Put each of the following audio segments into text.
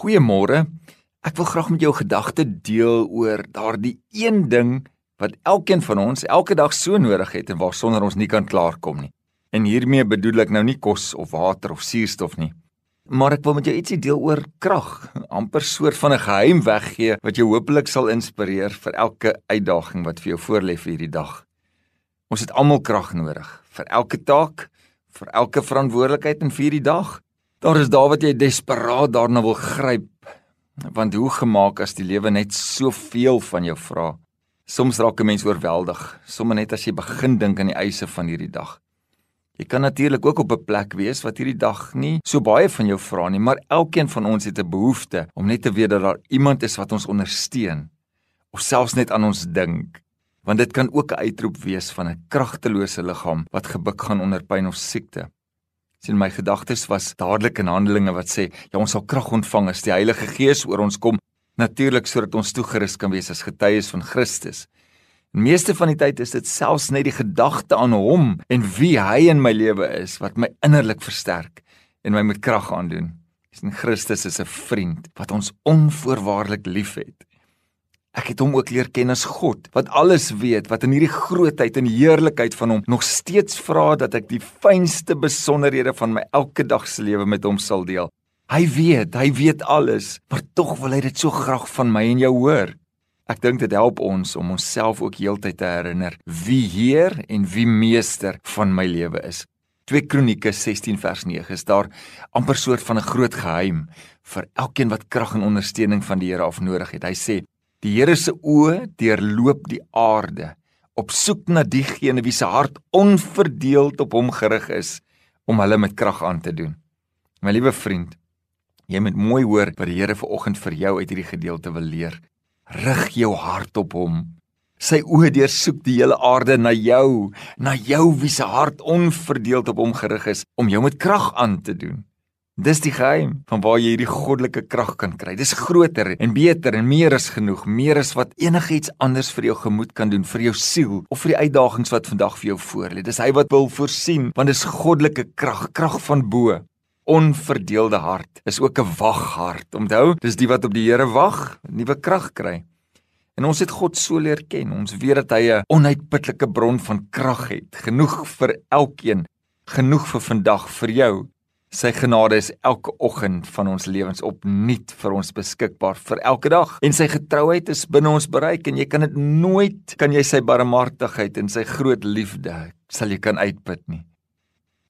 Goeiemôre. Ek wil graag met jou gedagte deel oor daardie een ding wat elkeen van ons elke dag so nodig het en waarsonder ons nie kan klaarkom nie. En hiermee bedoel ek nou nie kos of water of suurstof nie. Maar ek wil met jou ietsie deel oor krag, amper soort van 'n geheim weggee wat jou hopelik sal inspireer vir elke uitdaging wat vir jou voorlê vir hierdie dag. Ons het almal krag nodig vir elke taak, vir elke verantwoordelikheid en vir hierdie dag. Daar is daar wat jy desperaat daarna wil gryp. Want hoe gemaak as die lewe net soveel van jou vra? Soms raak 'n mens oorweldig, sommer net as jy begin dink aan die eise van hierdie dag. Jy kan natuurlik ook op 'n plek wees wat hierdie dag nie so baie van jou vra nie, maar elkeen van ons het 'n behoefte om net te weet dat daar iemand is wat ons ondersteun of selfs net aan ons dink. Want dit kan ook 'n uitroep wees van 'n kragtelose liggaam wat gebuk gaan onder pyn of siekte sien my gedagtes was dadelik in Handelinge wat sê ja ons sal krag ontvang as die Heilige Gees oor ons kom natuurlik sodat ons toegerus kan wees as getuies van Christus. En meeste van die tyd is dit selfs net die gedagte aan hom en wie hy in my lewe is wat my innerlik versterk en my met krag aandoen. Sien Christus is 'n vriend wat ons onvoorwaardelik liefhet. Ek het hom ook leer ken as God wat alles weet, wat in hierdie grootheid en heerlikheid van hom nog steeds vra dat ek die fynste besonderhede van my elke dag se lewe met hom sal deel. Hy weet, hy weet alles, maar tog wil hy dit so graag van my en jou hoor. Ek dink dit help ons om onsself ook heeltyd te herinner wie Heer en wie Meester van my lewe is. 2 Kronieke 16 vers 9 is daar amper soort van 'n groot geheim vir elkeen wat krag en ondersteuning van die Here af nodig het. Hy sê Die Here se oë deurloop die aarde op soek na diegene wie se hart onverdeeld op hom gerig is om hulle met krag aan te doen. My liewe vriend, jy moet mooi hoor wat die Here vanoggend vir jou uit hierdie gedeelte wil leer. Rig jou hart op hom. Sy oë deursoek die hele aarde na jou, na jou wie se hart onverdeeld op hom gerig is om jou met krag aan te doen. Dis die geheim van waar jy hierdie goddelike krag kan kry. Dis groter en beter en meer as genoeg, meer as wat enigiets anders vir jou gemoed kan doen, vir jou siel of vir die uitdagings wat vandag vir jou voorlê. Dis hy wat wil voorsien, want dis goddelike krag, krag van bo. Onverdeelde hart is ook 'n waghart. Onthou, dis die wat op die Here wag, nuwe krag kry. En ons het God so leer ken. Ons weet dat hy 'n onuitputlike bron van krag het, genoeg vir elkeen, genoeg vir vandag vir jou. Sy genade is elke oggend van ons lewens opnuut vir ons beskikbaar vir elke dag en sy getrouheid is binne ons bereik en jy kan dit nooit kan jy sy barmhartigheid en sy groot liefde sal jy kan uitput nie.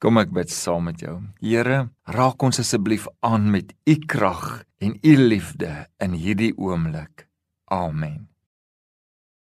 Kom ek bid saam met jou. Here, raak ons asseblief aan met u krag en u liefde in hierdie oomblik. Amen.